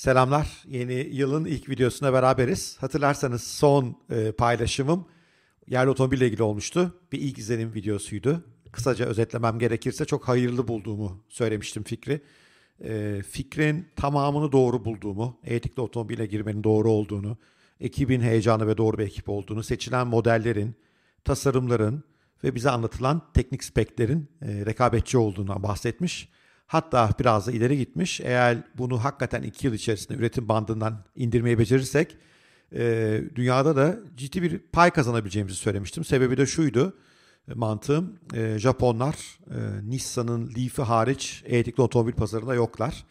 Selamlar. Yeni yılın ilk videosuna beraberiz. Hatırlarsanız son e, paylaşımım yerli otomobille ilgili olmuştu. Bir ilk izlenim videosuydu. Kısaca özetlemem gerekirse çok hayırlı bulduğumu söylemiştim fikri. E, fikrin tamamını doğru bulduğumu, etikli otomobile girmenin doğru olduğunu, ekibin heyecanı ve doğru bir ekip olduğunu, seçilen modellerin, tasarımların ve bize anlatılan teknik speklerin e, rekabetçi olduğundan bahsetmiş. Hatta biraz da ileri gitmiş. Eğer bunu hakikaten 2 yıl içerisinde üretim bandından indirmeyi becerirsek e, dünyada da ciddi bir pay kazanabileceğimizi söylemiştim. Sebebi de şuydu e, mantığım. E, Japonlar e, Nissan'ın Leaf'i hariç elektrikli otomobil pazarında yoklar.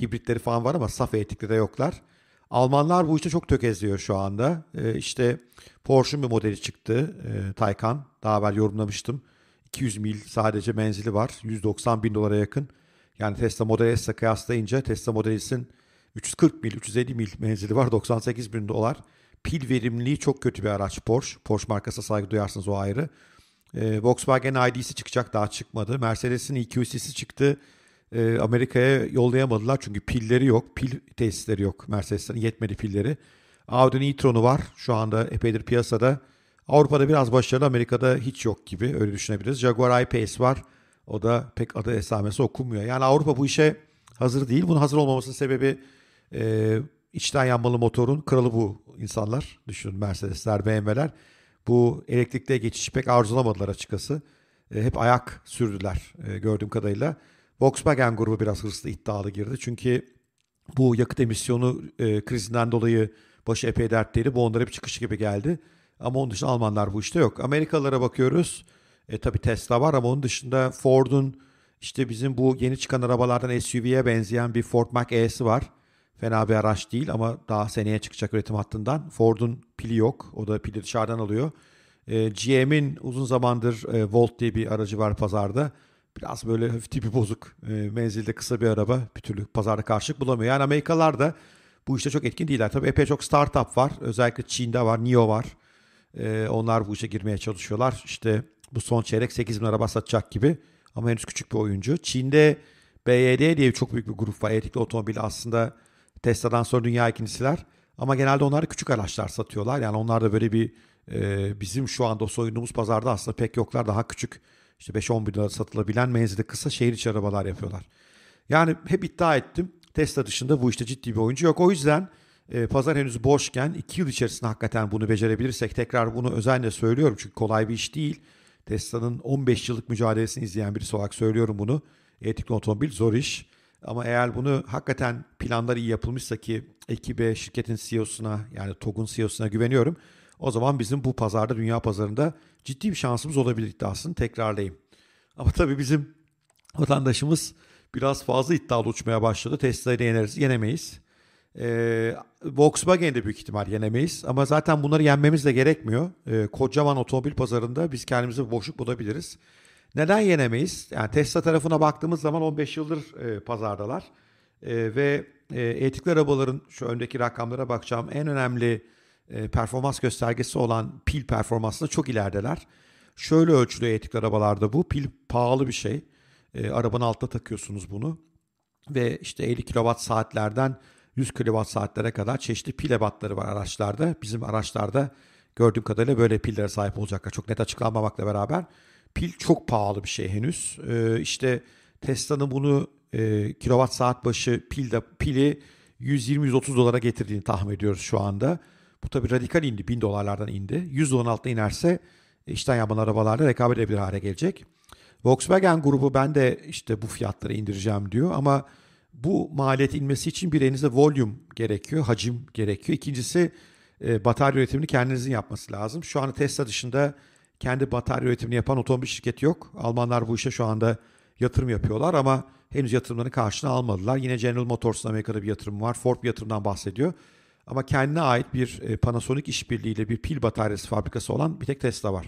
Hibritleri falan var ama saf elektrikli de yoklar. Almanlar bu işte çok tökezliyor şu anda. E, işte Porsche'un bir modeli çıktı. E, Taycan. Daha evvel yorumlamıştım. 200 mil sadece menzili var. 190 bin dolara yakın. Yani Tesla Model S'le kıyaslayınca Tesla Model S'in 340 mil, 350 mil menzili var. 98 bin dolar. Pil verimliliği çok kötü bir araç Porsche. Porsche markasına saygı duyarsınız o ayrı. Ee, Volkswagen ID'si çıkacak daha çıkmadı. Mercedes'in EQC'si çıktı. Ee, Amerika'ya yollayamadılar çünkü pilleri yok. Pil tesisleri yok Mercedes'in yetmedi pilleri. Audi'nin e-tron'u var. Şu anda epeydir piyasada. Avrupa'da biraz başarılı Amerika'da hiç yok gibi öyle düşünebiliriz. Jaguar I-Pace var. O da pek adı esamesi okunmuyor. Yani Avrupa bu işe hazır değil. Bunun hazır olmamasının sebebi e, içten yanmalı motorun kralı bu insanlar. Düşünün Mercedesler, BMW'ler. Bu elektrikliye geçişi pek arzulamadılar açıkçası. E, hep ayak sürdüler e, gördüğüm kadarıyla. Volkswagen grubu biraz hırslı iddialı girdi. Çünkü bu yakıt emisyonu e, krizinden dolayı başı epey dertliydi. Bu onlara bir çıkış gibi geldi. Ama onun dışında Almanlar bu işte yok. Amerikalılara bakıyoruz. E tabi Tesla var ama onun dışında Ford'un işte bizim bu yeni çıkan arabalardan SUV'ye benzeyen bir Ford Mach-E'si var. Fena bir araç değil ama daha seneye çıkacak üretim hattından. Ford'un pili yok. O da pili dışarıdan alıyor. E, GM'in uzun zamandır e, Volt diye bir aracı var pazarda. Biraz böyle hafif tipi bozuk. E, menzilde kısa bir araba. Bir türlü pazarda karşılık bulamıyor. Yani Amerikalılar da bu işte çok etkin değiller. Tabii epey çok startup var. Özellikle Çin'de var. NIO var. E, onlar bu işe girmeye çalışıyorlar. İşte bu son çeyrek 8 bin araba satacak gibi. Ama henüz küçük bir oyuncu. Çin'de BYD diye çok büyük bir grup var. Elektrikli otomobil aslında Tesla'dan sonra dünya ikincisiler. Ama genelde onlar küçük araçlar satıyorlar. Yani onlar da böyle bir e, bizim şu anda soyunduğumuz pazarda aslında pek yoklar. Daha küçük işte 5-10 bin lira satılabilen menzili kısa şehir içi arabalar yapıyorlar. Yani hep iddia ettim. Tesla dışında bu işte ciddi bir oyuncu yok. O yüzden e, pazar henüz boşken 2 yıl içerisinde hakikaten bunu becerebilirsek tekrar bunu özenle söylüyorum. Çünkü kolay bir iş değil. Tesla'nın 15 yıllık mücadelesini izleyen birisi olarak söylüyorum bunu. Elektrikli otomobil zor iş. Ama eğer bunu hakikaten planlar iyi yapılmışsa ki ekibe, şirketin CEO'suna yani TOG'un CEO'suna güveniyorum. O zaman bizim bu pazarda, dünya pazarında ciddi bir şansımız olabilir iddiasını tekrarlayayım. Ama tabii bizim vatandaşımız biraz fazla iddialı uçmaya başladı. Tesla'yı yeneriz, yenemeyiz. Ee, Volkswagen'i de büyük ihtimal yenemeyiz. Ama zaten bunları yenmemiz de gerekmiyor. Ee, kocaman otomobil pazarında biz kendimize boşluk bulabiliriz. Neden yenemeyiz? Yani Tesla tarafına baktığımız zaman 15 yıldır e, pazardalar. E, ve e, elektrikli arabaların şu öndeki rakamlara bakacağım en önemli e, performans göstergesi olan pil performansında çok ilerideler. Şöyle ölçülüyor elektrikli arabalarda bu. Pil pahalı bir şey. E, arabanın altına takıyorsunuz bunu. Ve işte 50 kWh saatlerden 100 kWh saatlere kadar çeşitli pil ebatları var araçlarda. Bizim araçlarda gördüğüm kadarıyla böyle pillere sahip olacaklar. Çok net açıklanmamakla beraber. Pil çok pahalı bir şey henüz. Ee, işte Tesla'nın bunu e, kilowatt saat başı pilde pili 120-130 dolara getirdiğini tahmin ediyoruz şu anda. Bu tabi radikal indi. 1000 dolarlardan indi. 100 doların altına inerse içten yapan arabalarla rekabet edebilir hale gelecek. Volkswagen grubu ben de işte bu fiyatları indireceğim diyor ama bu maliyet inmesi için bir elinizde volume gerekiyor, hacim gerekiyor. İkincisi e, batarya üretimini kendinizin yapması lazım. Şu anda Tesla dışında kendi batarya üretimini yapan otomobil şirketi yok. Almanlar bu işe şu anda yatırım yapıyorlar ama henüz yatırımlarını karşına almadılar. Yine General Motors'un Amerika'da bir yatırım var. Ford bir yatırımdan bahsediyor. Ama kendine ait bir e, Panasonic işbirliğiyle bir pil bataryası fabrikası olan bir tek Tesla var.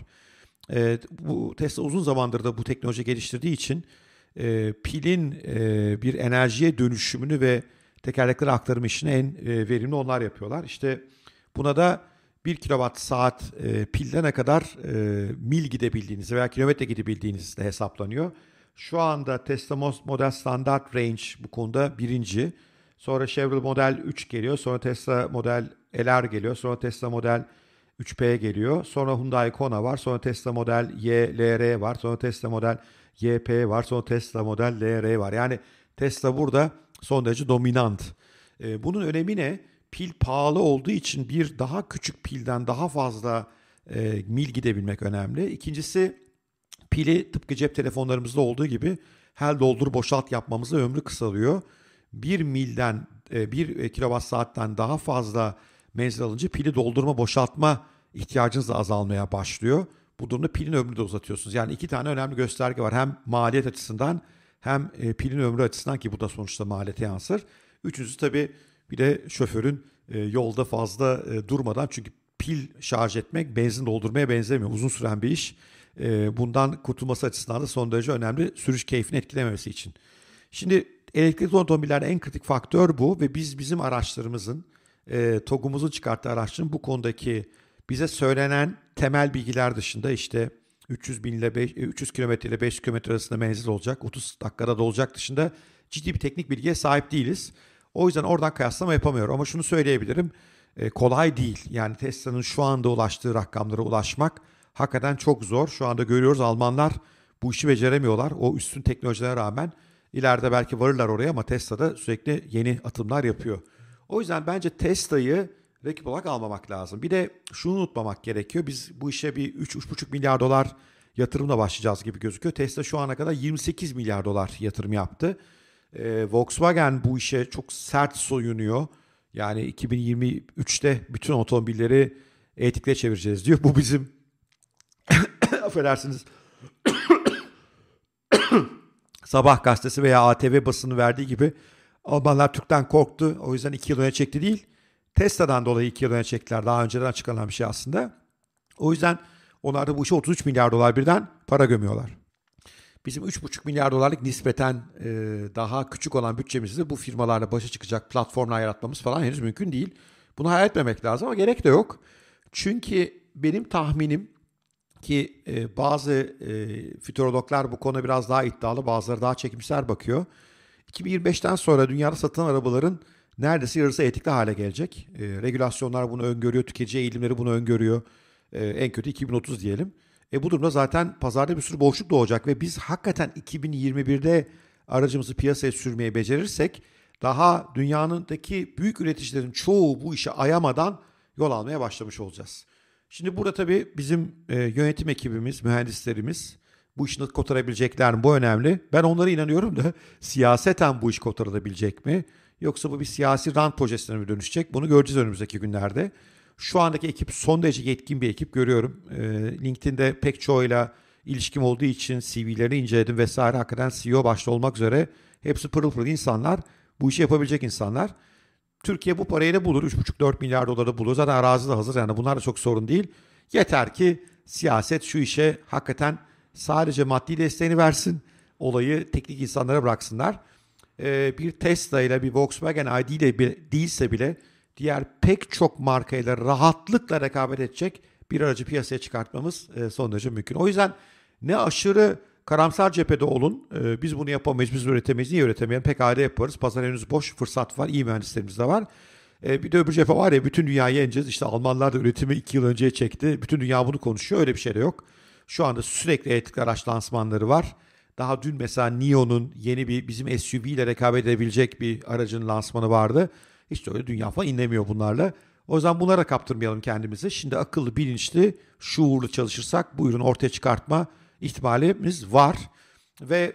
E, bu Tesla uzun zamandır da bu teknoloji geliştirdiği için e, pilin e, bir enerjiye dönüşümünü ve tekerlekleri aktarım işini en e, verimli onlar yapıyorlar. İşte buna da 1 kilowatt saat e, pilde ne kadar e, mil gidebildiğiniz veya kilometre gidebildiğiniz de hesaplanıyor. Şu anda Tesla Model Standard Range bu konuda birinci. Sonra Chevrolet Model 3 geliyor. Sonra Tesla Model LR geliyor. Sonra Tesla Model 3P geliyor. Sonra Hyundai Kona var. Sonra Tesla Model Y, LR var. Sonra Tesla Model YP var. Sonra Tesla Model LR var. Yani Tesla burada son derece dominant. Ee, bunun önemi ne? Pil pahalı olduğu için bir daha küçük pilden daha fazla e, mil gidebilmek önemli. İkincisi pili tıpkı cep telefonlarımızda olduğu gibi hel doldur boşalt yapmamızda ömrü kısalıyor. Bir milden e, bir kilowatt saatten daha fazla menzil alınca pili doldurma boşaltma ihtiyacınız da azalmaya başlıyor. Bu durumda pilin ömrünü de uzatıyorsunuz. Yani iki tane önemli gösterge var. Hem maliyet açısından hem e, pilin ömrü açısından ki bu da sonuçta maliyete yansır. Üçüncüsü tabii bir de şoförün e, yolda fazla e, durmadan çünkü pil şarj etmek benzin doldurmaya benzemiyor. Uzun süren bir iş. Bundan kurtulması açısından da son derece önemli. Sürüş keyfini etkilememesi için. Şimdi elektrikli otomobillerde en kritik faktör bu ve biz bizim araçlarımızın TOG'umuzun çıkarttığı araçların bu konudaki bize söylenen temel bilgiler dışında işte 300 bin ile 5, 300 kilometre ile 500 kilometre arasında menzil olacak, 30 dakikada dolacak dışında ciddi bir teknik bilgiye sahip değiliz. O yüzden oradan kıyaslama yapamıyorum ama şunu söyleyebilirim. E, kolay değil. Yani Tesla'nın şu anda ulaştığı rakamlara ulaşmak hakikaten çok zor. Şu anda görüyoruz Almanlar bu işi beceremiyorlar. O üstün teknolojilere rağmen ileride belki varırlar oraya ama Tesla da sürekli yeni atımlar yapıyor. O yüzden bence Tesla'yı rakip olarak almamak lazım. Bir de şunu unutmamak gerekiyor. Biz bu işe bir 3-3,5 milyar dolar yatırımla başlayacağız gibi gözüküyor. Tesla şu ana kadar 28 milyar dolar yatırım yaptı. Ee, Volkswagen bu işe çok sert soyunuyor. Yani 2023'te bütün otomobilleri etikle çevireceğiz diyor. Bu bizim affedersiniz Sabah gazetesi veya ATV basını verdiği gibi Almanlar Türk'ten korktu. O yüzden iki yıl öne çekti değil. Tesla'dan dolayı iki yıl öne çektiler. Daha önceden açıklanan bir şey aslında. O yüzden onlar da bu işe 33 milyar dolar birden para gömüyorlar. Bizim 3,5 milyar dolarlık nispeten e, daha küçük olan bütçemizde bu firmalarla başa çıkacak platformlar yaratmamız falan henüz mümkün değil. Bunu hayal etmemek lazım ama gerek de yok. Çünkü benim tahminim ki e, bazı e, fütürologlar bu konu biraz daha iddialı, bazıları daha çekimser bakıyor. 2025'ten sonra dünyada satılan arabaların neredeyse yarısı etikli hale gelecek. E, regülasyonlar bunu öngörüyor, tüketici eğilimleri bunu öngörüyor. E, en kötü 2030 diyelim. E bu durumda zaten pazarda bir sürü boşluk doğacak ve biz hakikaten 2021'de aracımızı piyasaya sürmeye becerirsek daha dünyanındaki büyük üreticilerin çoğu bu işe ayamadan yol almaya başlamış olacağız. Şimdi burada tabii bizim e, yönetim ekibimiz, mühendislerimiz bu işi kotarabilecekler mi? Bu önemli. Ben onlara inanıyorum da siyaseten bu iş kotarılabilecek mi? Yoksa bu bir siyasi rant projesine mi dönüşecek? Bunu göreceğiz önümüzdeki günlerde. Şu andaki ekip son derece yetkin bir ekip görüyorum. E, LinkedIn'de pek çoğuyla ilişkim olduğu için CV'lerini inceledim vesaire. Hakikaten CEO başta olmak üzere hepsi pırıl pırıl insanlar. Bu işi yapabilecek insanlar. Türkiye bu parayı ne bulur? 3,5-4 milyar doları bulur. Zaten arazi de hazır. Yani bunlar da çok sorun değil. Yeter ki siyaset şu işe hakikaten sadece maddi desteğini versin. Olayı teknik insanlara bıraksınlar. Ee, bir Tesla ile bir Volkswagen ID ile değilse bile diğer pek çok markayla rahatlıkla rekabet edecek bir aracı piyasaya çıkartmamız e, son derece mümkün. O yüzden ne aşırı karamsar cephede olun. E, biz bunu yapamayız, biz üretemeyiz. Niye üretemeyelim? Pekala yaparız. Pazar henüz boş, fırsat var. İyi mühendislerimiz de var. E, bir de öbür cephe var ya bütün dünyayı yeneceğiz. İşte Almanlar da üretimi iki yıl önceye çekti. Bütün dünya bunu konuşuyor. Öyle bir şey de yok. Şu anda sürekli elektrikli araç lansmanları var. Daha dün mesela NIO'nun yeni bir bizim SUV ile rekabet edebilecek bir aracın lansmanı vardı. De öyle dünya falan inlemiyor bunlarla. O yüzden bunlara kaptırmayalım kendimizi. Şimdi akıllı, bilinçli, şuurlu çalışırsak bu ürünü ortaya çıkartma ihtimalimiz var. Ve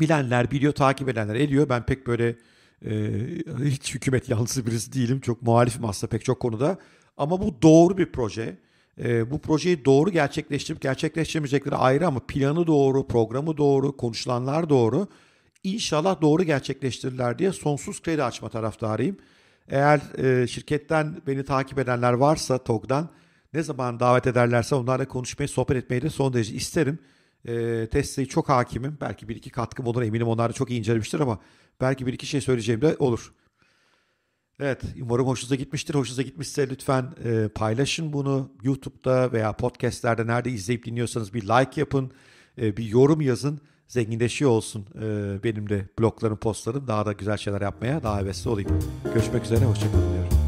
bilenler biliyor, takip edenler ediyor. Ben pek böyle e, hiç hükümet yanlısı birisi değilim. Çok muhalifim aslında pek çok konuda. Ama bu doğru bir proje. E, bu projeyi doğru gerçekleştirip gerçekleştiremeyecekleri ayrı ama planı doğru, programı doğru, konuşulanlar doğru. İnşallah doğru gerçekleştirirler diye sonsuz kredi açma taraftarıyım. Eğer e, şirketten beni takip edenler varsa TOG'dan ne zaman davet ederlerse onlarla konuşmayı, sohbet etmeyi de son derece isterim. E, Tesla'yı çok hakimim. Belki bir iki katkım olur eminim onlar da çok iyi incelemiştir ama belki bir iki şey söyleyeceğim de olur. Evet umarım hoşunuza gitmiştir. Hoşunuza gitmişse lütfen e, paylaşın bunu YouTube'da veya podcastlerde nerede izleyip dinliyorsanız bir like yapın, e, bir yorum yazın. zenginleşiyor olsun e, benim de bloglarım, postlarım. Daha da güzel şeyler yapmaya daha hevesli olayım. Görüşmek üzere, hoşçakalın diyorum.